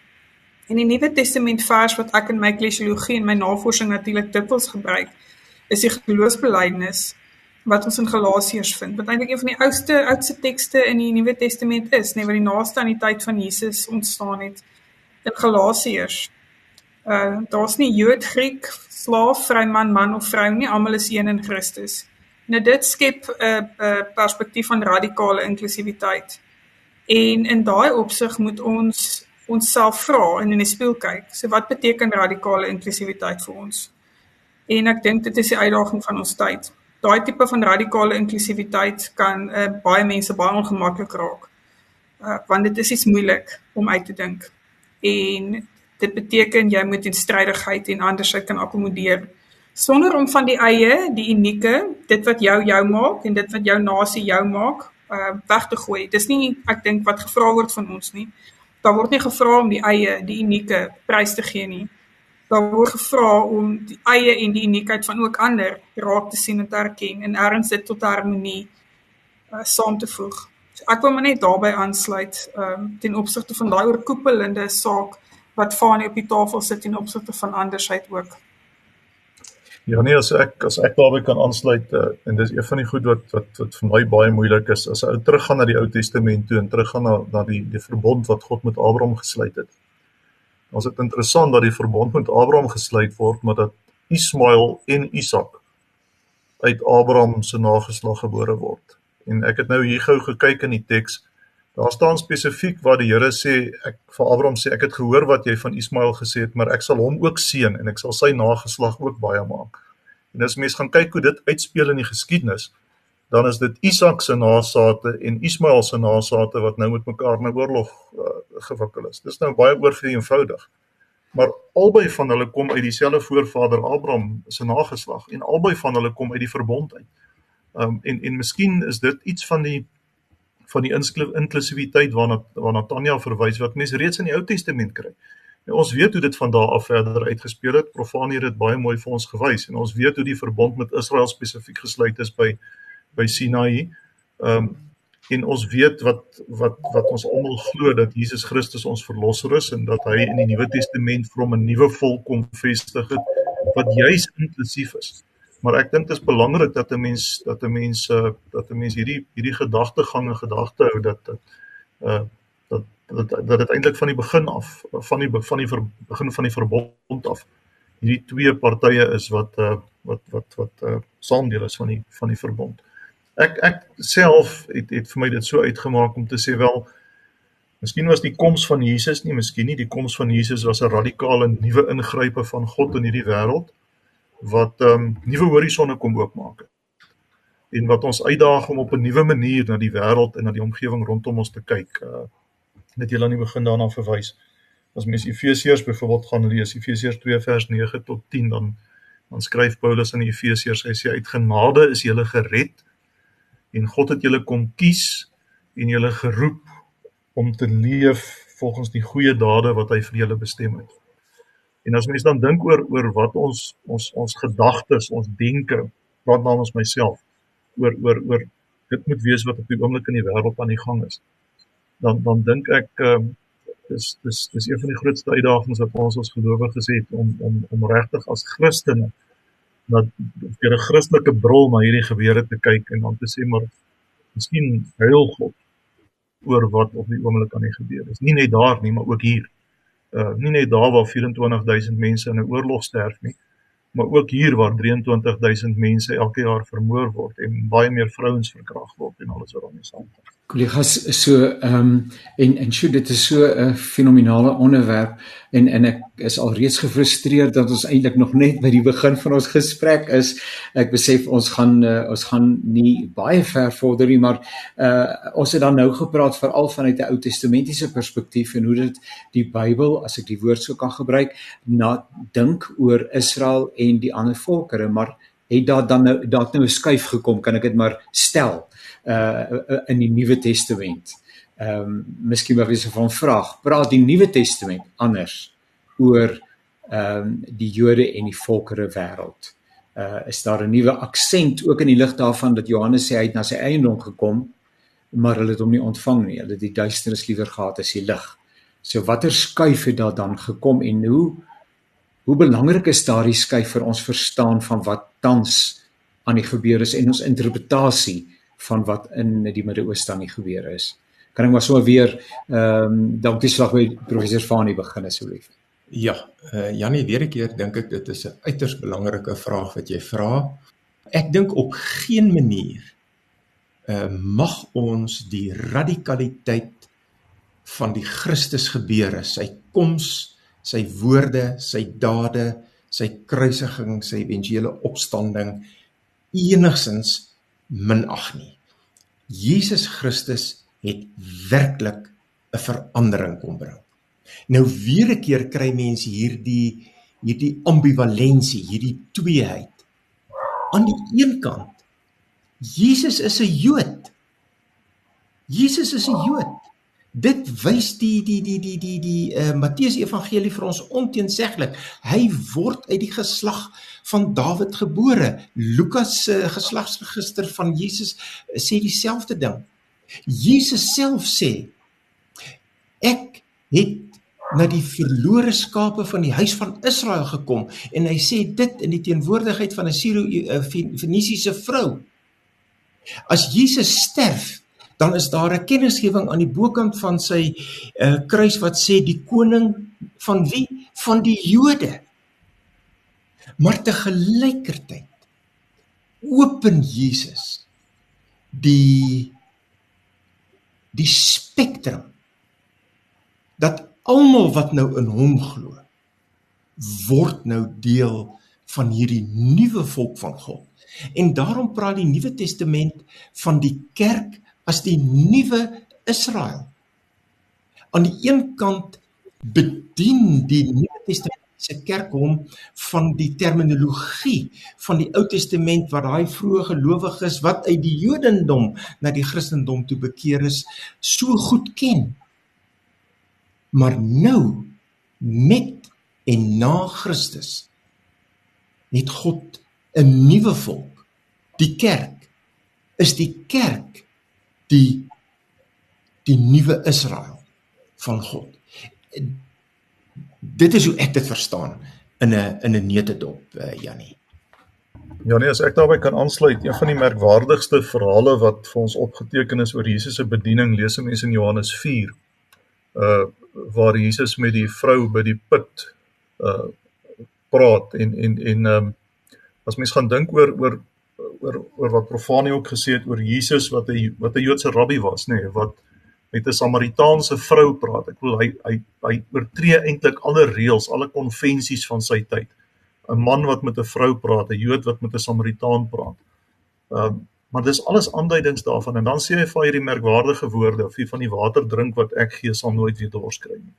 In die Nuwe Testament vers wat ek in my eklesiologie en my navorsing natuurlik dikwels gebruik, is die geloofsbelijdenis wat ons in Galasiërs vind. Wat eintlik een van die oudste oudste tekste in die Nuwe Testament is, nee, wat die naaste aan die tyd van Jesus ontstaan het in Galasiërs. Uh daar's nie Jood, Griek, slaaf, vryman, man of vrou nie, almal is een in Christus. Nou dit skep 'n uh, uh, perspektief van radikale inklusiwiteit. En in daai opsig moet ons onsself vra en in die spieël kyk. So wat beteken radikale inklusiwiteit vir ons? En ek dink dit is die uitdaging van ons tyd. Daai tipe van radikale inklusiwiteit kan uh, baie mense baie ongemaklik raak. Uh, want dit is iets moeilik om uit te dink. En dit beteken jy moet in strydigheid en andersheid kan akkommodeer sonder om van die eie, die unieke, dit wat jou jou maak en dit wat jou nasie jou maak, uh weg te gooi. Dis nie ek dink wat gevra word van ons nie. Daar word nie gevra om die eie, die unieke prys te gee nie. Daar word gevra om die eie en die uniekheid van ook ander raak te sien en te erken en erns dit tot harmonie uh saam te voeg. So ek wil maar net daarbey aansluit um ten opsigte van daai oorkoepelende saak wat Fanie op die tafel sit en opsigte van andersheid ook. Ja nee, as ek as ek daarby kan aansluit uh, en dis een van die goed wat wat wat vir my baie moeilik is as ou teruggaan na die Ou Testament toe en teruggaan na na die die verbond wat God met Abraham gesluit het. Ons het interessant dat die verbond met Abraham gesluit word, maar dat Ismael en Isak uit Abraham se nageslag gebore word. En ek het nou hier gou gekyk in die teks. Daar staan spesifiek waar die Here sê ek vir Abraham sê ek het gehoor wat jy van Ismael gesê het, maar ek sal hom ook seën en ek sal sy nageslag ook baie maak. En as mens gaan kyk hoe dit uitspeel in die geskiedenis, dan is dit Isak se nageslagte en Ismael se nageslagte wat nou met mekaar in 'n oorlog uh, gewikkel is. Dis nou baie oorvleudig. Maar albei van hulle kom uit dieselfde voorvader Abraham se nageslag en albei van hulle kom uit die verbond uit. Um en en miskien is dit iets van die van die inklusiwiteit waarna waarna Tanya verwys wat mense reeds in die Ou Testament kry. Nou, ons weet hoe dit van daar af verder uitgespeel het. Profaan het dit baie mooi vir ons gewys en ons weet hoe die verbond met Israel spesifiek gesluit is by by Sinai. Ehm um, en ons weet wat wat wat ons almal glo dat Jesus Christus ons verlosser is en dat hy in die Nuwe Testament vir hom 'n nuwe volk kom vestig het wat juis inklusief is. Maar ek dink dit is belangrik dat 'n mens dat 'n mens uh, dat 'n mens hierdie hierdie gedagtegang en gedagte hou dat dat uh dat dat dat dit eintlik van die begin af van die van die ver, begin van die verbond af hierdie twee partye is wat uh wat wat wat uh saamdeel is van die van die verbond. Ek ek self het het vir my dit so uitgemaak om te sê wel miskien was die koms van Jesus nie miskien nie. Die koms van Jesus was 'n radikale nuwe ingrype van God in hierdie wêreld wat ehm um, nuwe horisonne kom oopmaak en wat ons uitdaag om op 'n nuwe manier na die wêreld en na die omgewing rondom ons te kyk. Uh net julle aan die begin daarna verwys. As mens Efesiërs byvoorbeeld gaan lees, Efesiërs 2 vers 9 tot 10 dan dan skryf Paulus aan die Efesiërs, hy sê uit genade is julle gered en God het julle kom kies en julle geroep om te leef volgens die goeie dade wat hy vir julle bestem het. En as mens dan dink oor oor wat ons ons ons gedagtes, ons denke, praat namens myself oor oor oor dit moet wees wat op die oomblik in die wêreld aan die gang is. Dan dan dink ek ehm um, dis dis dis een van die grootste uitdagings wat ons as gelowiges het om om om regtig as Christene dat deur 'n Christelike bril na hierdie gebeure te kyk en dan te sê maar miskien huil God oor wat op die oomblik aan die gebeur is. Nie net daar nie, maar ook hier. Uh nie net daar waar 24000 mense in 'n oorlog sterf nie, maar ook hier waar 23000 mense elke jaar vermoor word en baie meer vrouens verkragt word en alles wat daarmee saamgaan kollegas so ehm um, en en sjoe dit is so 'n fenominale onderwerp en en ek is al reeds gefrustreerd dat ons eintlik nog net by die begin van ons gesprek is. Ek besef ons gaan uh, ons gaan nie baie ver vorder nie, maar uh ons het dan nou gepraat veral vanuit 'n Ou Testamentiese perspektief en hoe dit die Bybel, as ek die woord sou kan gebruik, na dink oor Israel en die ander volkere, maar het daar dan nou daar nou 'n skuif gekom, kan ek dit maar stel uh in die Nuwe Testament. Ehm um, miskien maar weer so van vraag, praat die Nuwe Testament anders oor ehm um, die Jode en die volkere wêreld. Uh is daar 'n nuwe aksent ook in die lig daarvan dat Johannes sê hy het na sy eiendom gekom, maar hulle het hom nie ontvang nie. Hulle het die duisternis liewer gehad as die lig. So watter skuif het daar dan gekom en hoe hoe belangrik is daardie skuif vir ons verstaan van wat tans aan die gebeur is en ons interpretasie van wat in die Midde-Ooste aan die gebeur is. Kan ek maar so weer ehm um, dalk die slag by professor Fani begin asseblief. Ja, uh, Janie, weer 'n keer dink ek dit is 'n uiters belangrike vraag wat jy vra. Ek dink op geen manier uh mag ons die radikaliteit van die Christus gebeure, sy koms, sy woorde, sy dade, sy kruisiging, sy eventuele opstanding enigsins minag nie. Jesus Christus het werklik 'n verandering kom bring. Nou weer 'n keer kry mense hierdie hierdie ambivalensie, hierdie tweeheid. Aan die een kant Jesus is 'n Jood. Jesus is 'n Jood. Dit wys die die die die die die uh, Matteus Evangelie vir ons onteenseglik. Hy word uit die geslag van Dawid gebore. Lukas se uh, geslagsregister van Jesus uh, sê dieselfde ding. Jesus self sê ek het na die verlore skape van die huis van Israel gekom en hy sê dit in die teenwoordigheid van 'n Siro-Fenisiese vrou. As Jesus sterf, dan is daar 'n kennisgewing aan die bokant van sy uh, kruis wat sê die koning van wie? Van die Jode. Maar te gelykertyd open Jesus die die spektrum dat almal wat nou in hom glo word nou deel van hierdie nuwe volk van God. En daarom praat die Nuwe Testament van die kerk as die nuwe Israel. Aan die een kant bedien die Nuwe Testamentiese kerk hom van die terminologie van die Ou Testament wat daai vroeë gelowiges wat uit die Jodendom na die Christendom toe bekeer is, so goed ken. Maar nou met en na Christus het God 'n nuwe volk. Die kerk is die kerk die die nuwe Israel van God. Dit is hoe ek dit verstaan in 'n in 'n neutedop uh, Jannie. Ja nee, as ek daarbey kan aansluit, een van die merkwaardigste verhale wat vir ons opgeteken is oor Jesus se bediening, lees ons in Johannes 4. Uh waar Jesus met die vrou by die put uh praat en en en ehm um, as mens gaan dink oor oor oor oor wat Profani ook gesê het oor Jesus wat 'n wat 'n Joodse rabbi was, nê, nee, wat met 'n Samaritaanse vrou praat. Ek wil hy hy hy oortree eintlik alle reëls, alle konvensies van sy tyd. 'n Man wat met 'n vrou praat, 'n Jood wat met 'n Samaritaan praat. Ehm um, maar dis alles aanduidings daarvan en dan sê hy vir hierdie merkwaardige woorde of jy van die water drink wat ek gee sal nooit weer dors kry nie.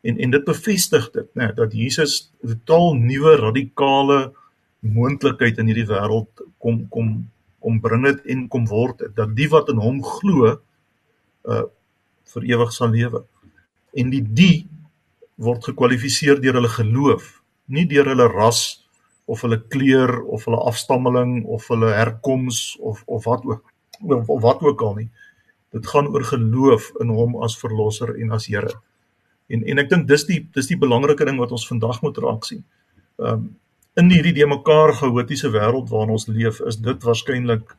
En en dit bevestig dit, nê, nee, dat Jesus 'n totaal nuwe radikale moontlikheid in hierdie wêreld kom kom kom bring dit en kom word dit dat die wat in hom glo uh vir ewig sal lewe. En die die word gekwalifiseer deur hulle geloof, nie deur hulle ras of hulle kleur of hulle afstammeling of hulle herkoms of of wat ook of, of wat ook al nie. Dit gaan oor geloof in hom as verlosser en as Here. En en ek dink dis die dis die belangrike ding wat ons vandag moet raak sien. Ehm um, in hierdie de mekaar chaotiese wêreld waarin ons leef, is dit waarskynlik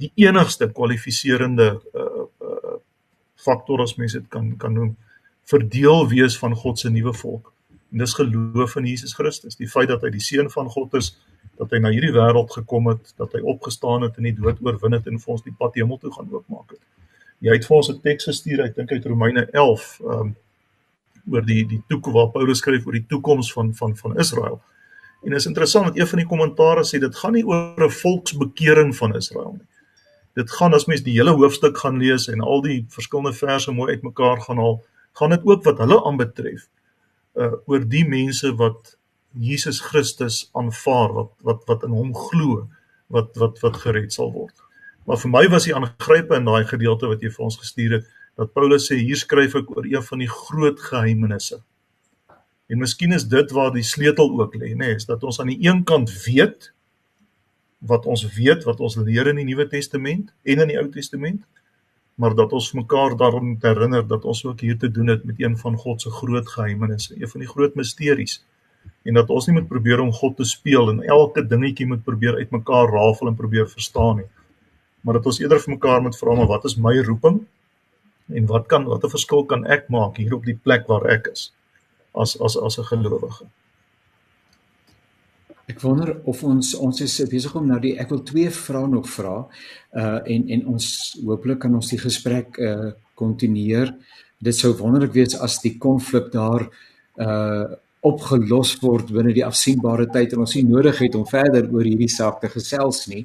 die enigste kwalifiserende uh uh faktor as mens dit kan kan noem verdeel wees van God se nuwe volk. En dis geloof in Jesus Christus, die feit dat hy die seun van God is, dat hy na hierdie wêreld gekom het, dat hy opgestaan het en die dood oorwin het en vir ons die pad hemel toe gaan oopmaak het. Jy het vir ons 'n teks gestuur, ek dink uit Romeine 11, um oor die die toekoms waar Paulus skryf oor die toekoms van van van Israel. En is interessant dat een van die kommentare sê dit gaan nie oor 'n volksbekering van Israel nie. Dit gaan as mens die hele hoofstuk gaan lees en al die verskillende verse mooi uitmekaar gaan haal, gaan dit ook wat hulle aanbetref uh oor die mense wat Jesus Christus aanvaar, wat wat wat in hom glo, wat wat wat gered sal word. Maar vir my was die aangrype in daai gedeelte wat jy vir ons gestuur het, dat Paulus sê hier skryf ek oor een van die groot geheimenisse En miskien is dit waar die sleutel ook lê, nê, is dat ons aan die een kant weet wat ons weet, wat ons leer in die Nuwe Testament en in die Ou Testament, maar dat ons mekaar daarom herinner dat ons ook hier te doen het met een van God se groot geheimenisse, een van die groot misteries. En dat ons nie moet probeer om God te speel en elke dingetjie moet probeer uitmekaar rafel en probeer verstaan nie. Maar dat ons eerder vir mekaar moet vra maar wat is my roeping? En wat kan watter verskil kan ek maak hier op die plek waar ek is? As as as 'n gelowige. Ek wonder of ons ons is besig om nou die ek wil twee vrae nog vra. Uh en en ons hooplik kan ons die gesprek uh kontinueer. Dit sou wonderlik wees as die konflik daar uh opgelos word binne die afsienbare tyd en ons nie nodig het om verder oor hierdie saak te gesels nie.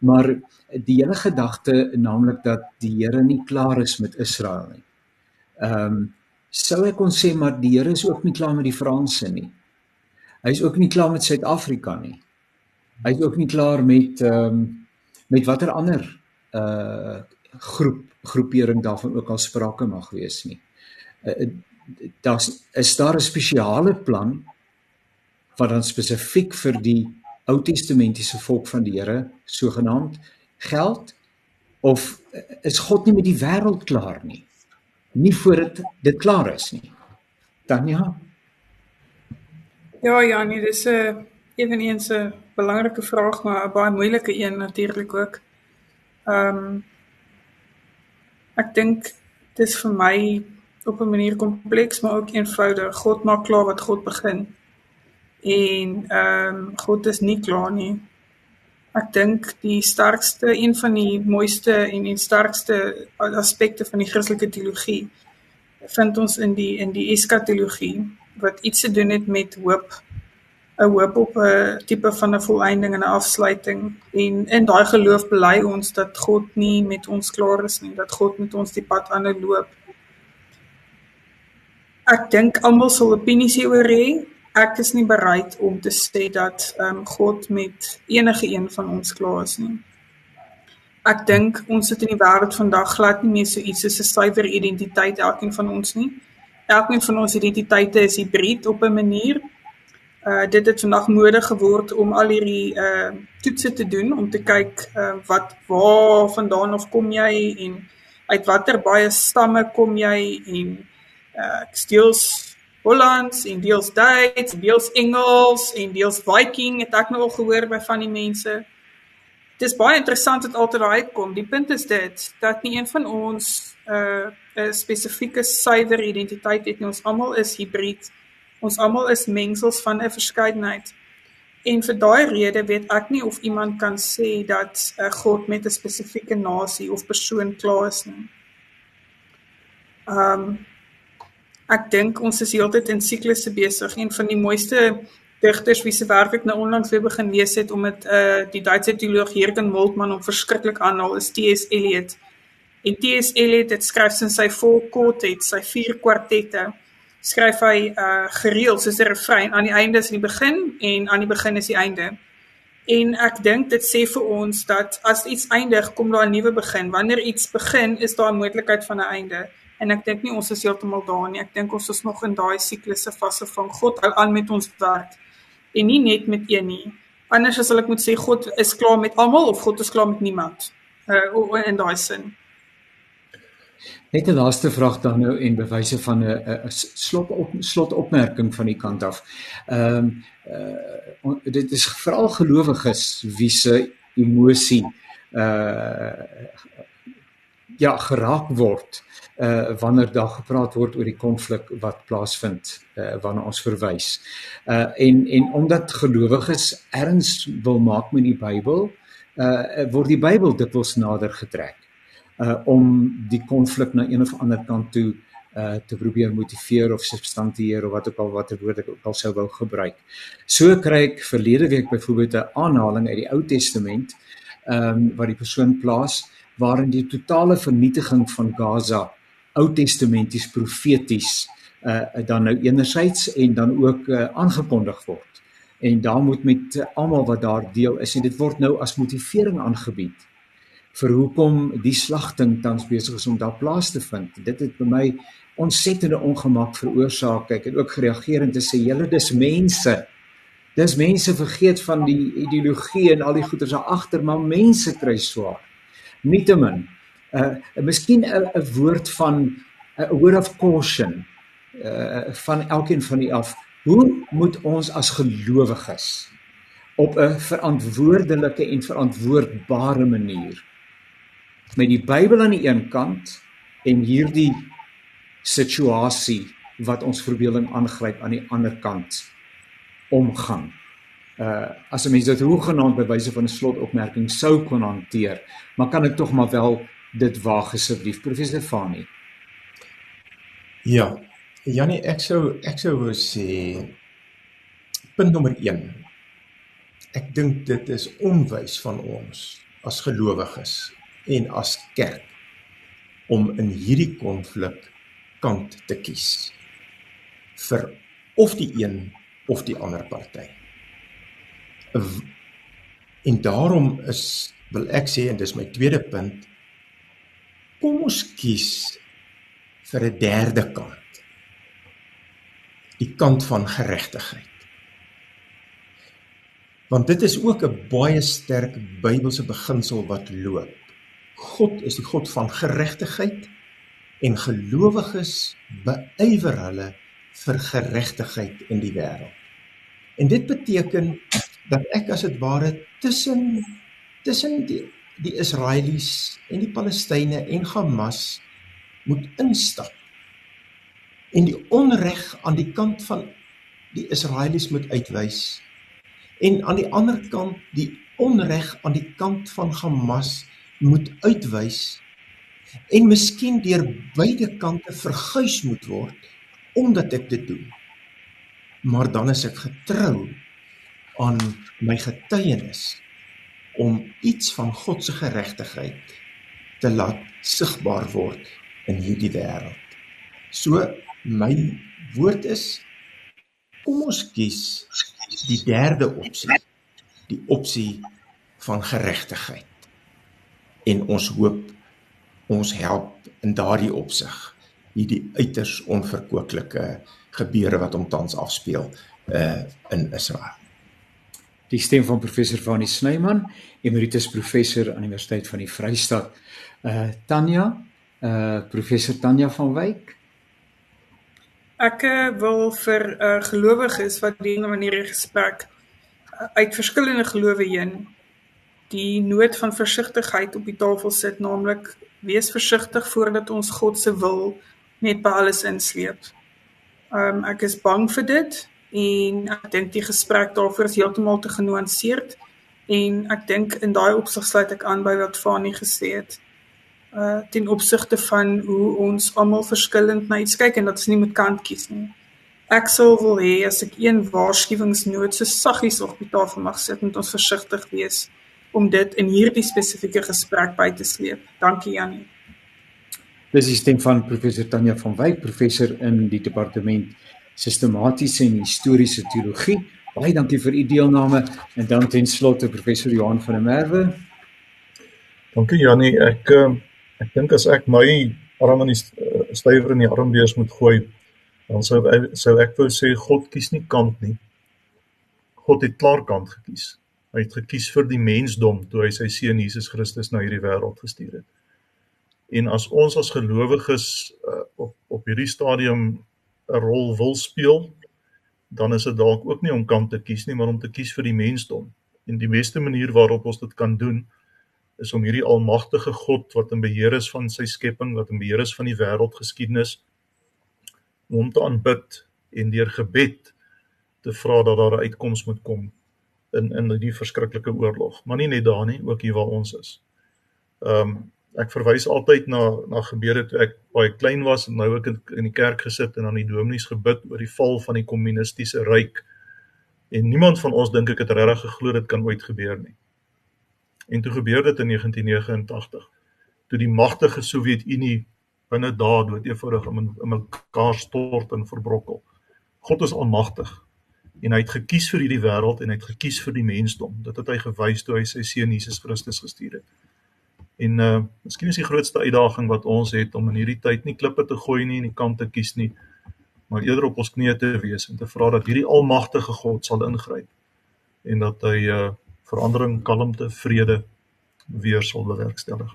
Maar die hele gedagte naamlik dat die Here nie klaar is met Israel nie. Ehm um, sou ek kon sê maar die Here is ook nie klaar met die Franse nie. Hy is ook nie klaar met Suid-Afrika nie. Hy is ook nie klaar met ehm um, met watter ander uh groep groepering daarvan ook al sprake mag wees nie. Uh, daar's is daar 'n spesiale plan wat dan spesifiek vir die Ou Testamentiese volk van die Here sogenaamd geld of is God nie met die wêreld klaar nie? Nie voordat dit klaar is nie. Dan ja. Ja, nee, dis 'n eweneens 'n belangrike vraag, maar 'n baie moeilike een natuurlik ook. Ehm um, ek dink dis vir my op 'n manier kompleks maar ook eenvoudig. God maak klaar wat God begin. En ehm um, God is nie klaar nie. Ek dink die sterkste een van die mooiste en die sterkste aspekte van die Christelike teologie vind ons in die in die eskatologie wat iets te doen het met hoop. 'n hoop op 'n tipe van 'n volëinding en 'n afsluiting. En in daai geloof bely ons dat God nie met ons klaar is nie, dat God met ons die pad aan loop. Ek dink almal sal opinies hieroor hê. Ek is nie bereid om te sê dat ehm um, God met enige een van ons klaar is nie. Ek dink ons sit in die wêreld vandag glad nie meer so iets soos 'n suiwer identiteit elkeen van ons nie. Elkeen van ons identiteite is hibrid op 'n manier. Uh dit het vandag mode geword om al hierdie uh toetse te doen om te kyk uh wat waar vandaan of kom jy en uit watter baie stamme kom jy en uh deels Hollands en deels Duits, deels Engels en deels Viking het ek nou al gehoor by van die mense. Dit is baie interessant dat altyd daai uitkom. Die punt is dit dat nie een van ons 'n uh, spesifieke suiwer identiteit het nie. Ons almal is hibrid. Ons almal is mengsels van 'n verskeidenheid. En vir daai rede weet ek nie of iemand kan sê dat 'n uh, God met 'n spesifieke nasie of persoon klaar is nie. Um ek dink ons is heeltyd in siklusse besig. Een van die mooiste digters wie se werk ek nou onlangs weer begin lees het om dit uh die Duitse teoloog Jürgen Moltmann om verskriklik aanhaal is T.S. Eliot. En T.S. Eliot het skryf in sy vol quartet, sy vier kwartette, skryf hy uh gereeld soos 'n refrein aan die einde is die begin en aan die begin is die einde. En ek dink dit sê vir ons dat as iets eindig, kom daar 'n nuwe begin. Wanneer iets begin, is daar 'n moontlikheid van 'n einde en ek dink nie ons is heeltemal daar nie. Ek dink ons is nog in daai siklusse fase van God hou aan met ons werk en nie net met een nie. Anders as ek moet sê God is klaar met almal of God is klaar met niemand. Uh in daai sin. Net 'n laaste vraag dan nou en bewyse van 'n 'n slot op slot opmerking van die kant af. Ehm um, uh dit is veral gelowiges wie se emosie uh ja geraak word uh wanneer daar gepraat word oor die konflik wat plaasvind uh wanneer ons verwys. Uh en en omdat gelowiges erns wil maak met die Bybel, uh word die Bybel dikwels nader getrek uh om die konflik na een of ander kant toe uh te probeer motiveer of substantieer of wat ook al watter woord ek ook al sou wou gebruik. So kry ek verlede week byvoorbeeld 'n aanhaling uit die Ou Testament ehm um, wat die persoon plaas waarin die totale vernietiging van Gaza Ou Testamenties profeties uh dan nou enerzijds en dan ook uh aangekondig word. En daar moet met uh, almal wat daar deel is en dit word nou as motivering aangebied vir hoekom die slagting tans besig is om daar plaas te vind. Dit het by my ontsettende ongemak veroorsaak. Ek het ook gereageer en te sê julle dis mense. Dis mense vergeet van die ideologie en al die goeders daar agter, maar mense kry swaar. Nietemin, uh miskien 'n 'n woord van 'n word of caution uh van elkeen van u af. Hoe moet ons as gelowiges op 'n verantwoordelike en verantwoordbare manier met die Bybel aan die een kant en hierdie situasie wat ons verbeelding aangryp aan die ander kant omgaan. Uh as 'n mens dit hoegenaamd by wyse van 'n slotopmerking sou kon hanteer, maar kan ek tog maar wel dit waag asseblief professor Fani. Ja. Janie, ek sou ek sou wou sê punt nommer 1. Ek dink dit is onwys van ons as gelowiges en as kerk om in hierdie konflik kant te kies vir of die een of die ander party. En daarom is wil ek sê en dis my tweede punt kom ons kies vir 'n derde kant. Die kant van geregtigheid. Want dit is ook 'n baie sterk Bybelse beginsel wat loop. God is die God van geregtigheid en gelowiges beywer hulle vir geregtigheid in die wêreld. En dit beteken dat ek as dit ware tussen tussen die die Israelies en die Palestynë en Hamas moet instap. En die onreg aan die kant van die Israelies moet uitwys en aan die ander kant die onreg aan die kant van Hamas moet uitwys en miskien deur beide kante verguis moet word omdat ek dit doen. Maar dan is ek getrou aan my getuienis om iets van God se geregtigheid te laat sigbaar word in hierdie wêreld. So my woord is kom ons kies die derde opsie die opsie van geregtigheid en ons hoop ons help in daardie opsig hierdie uiters onverkoeklike gebeure wat om tans afspeel uh in Israel. Die stem van professor Vanie Snyman, emeritus professor aan die Universiteit van die Vrystaat. Uh Tanya, uh professor Tanya van Wyk, Ek eh, wil vir uh, gelowiges wat die manier in gesprek uh, uit verskillende gelowe heen die nood van versigtigheid op die tafel sit, naamlik wees versigtig voordat ons God se wil net by alles insleep. Um ek is bang vir dit en ek dink die gesprek daarvoor is heeltemal te genuanceerd en ek dink in daai opsig sluit ek aan by wat Fanie gesê het uh ten opsigte van hoe ons almal verskillend na iets kyk en dat ons nie met kant kies nie. Ek sou wil hê as ek een waarskuwingsnoot so saggies op die tafel mag sit, moet ons versigtig wees om dit in hierdie spesifieke gesprek by te sleep. Dankie Janie. Dis die stem van professor Tanya van Wyk, professor in die departement sistematiese en historiese teologie. Baie dankie vir u deelname en dan ten slotte professor Johan van der Merwe. Dankie Janie. Ek uh Ek dink as ek my arm in die uh, stywer in die armbeers moet gooi, dan sou sou ek wou sê God kies nie kant nie. God het klaar kant gekies. Hy het gekies vir die mensdom toe hy sy seun Jesus Christus na hierdie wêreld gestuur het. En as ons as gelowiges uh, op op hierdie stadium 'n rol wil speel, dan is dit dalk ook nie om kant te kies nie, maar om te kies vir die mensdom. En die beste manier waarop ons dit kan doen, is om hierdie almagtige God wat in beheer is van sy skepping, wat in beheer is van die wêreldgeskiedenis om te aanbid en deur gebed te vra dat daar 'n uitkoms moet kom in in die verskriklike oorlog, maar nie net daar nie, ook hier waar ons is. Ehm um, ek verwys altyd na na gebeure toe ek baie klein was en nou ek in, in die kerk gesit en aan die dominees gebid oor die val van die kommunistiese ryk. En niemand van ons dink ek het regtig geglo dit kan ooit gebeur nie. En toe gebeur dit in 1989 toe die magtige Sowjetunie binne dae dood eenvoudig in, in mekaar stort en verbrokkel. God is almagtig en hy het gekies vir hierdie wêreld en hy het gekies vir die mensdom. Dit het hy gewys toe hy sy seun Jesus Christus gestuur het. En uh miskien is die grootste uitdaging wat ons het om in hierdie tyd nie klippe te gooi nie en die kant te kies nie, maar eerder op ons knieë te wees en te vra dat hierdie almagtige God sal ingryp en dat hy uh verandering, kalmte, vrede weer sal bewerkstellig.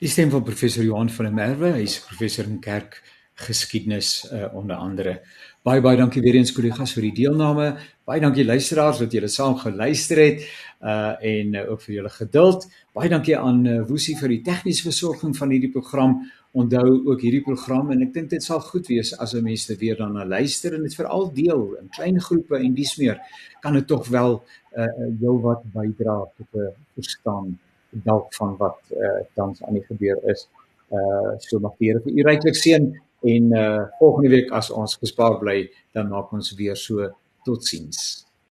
Die stem van professor Johan van der Merwe, hy's professor in kerkgeskiedenis uh, onder andere. Baie baie dankie weer eens kollegas vir die deelname. Baie dankie luisteraars dat julle saam geluister het uh en uh, ook vir julle geduld. Baie dankie aan uh, Woesie vir die tegniese versorging van hierdie program. Onthou ook hierdie program en ek dink dit sal goed wees as mense weer daarna luister en dit veral deel in klein groepe en dis meer kan dit tog wel uh jou wat bydra tot 'n verstaan dalk van wat uh tans aan die gebeur is. Uh so mag Here vir u ryklik seën en uh volgende week as ons gespaar bly dan maak ons weer so Totsiens.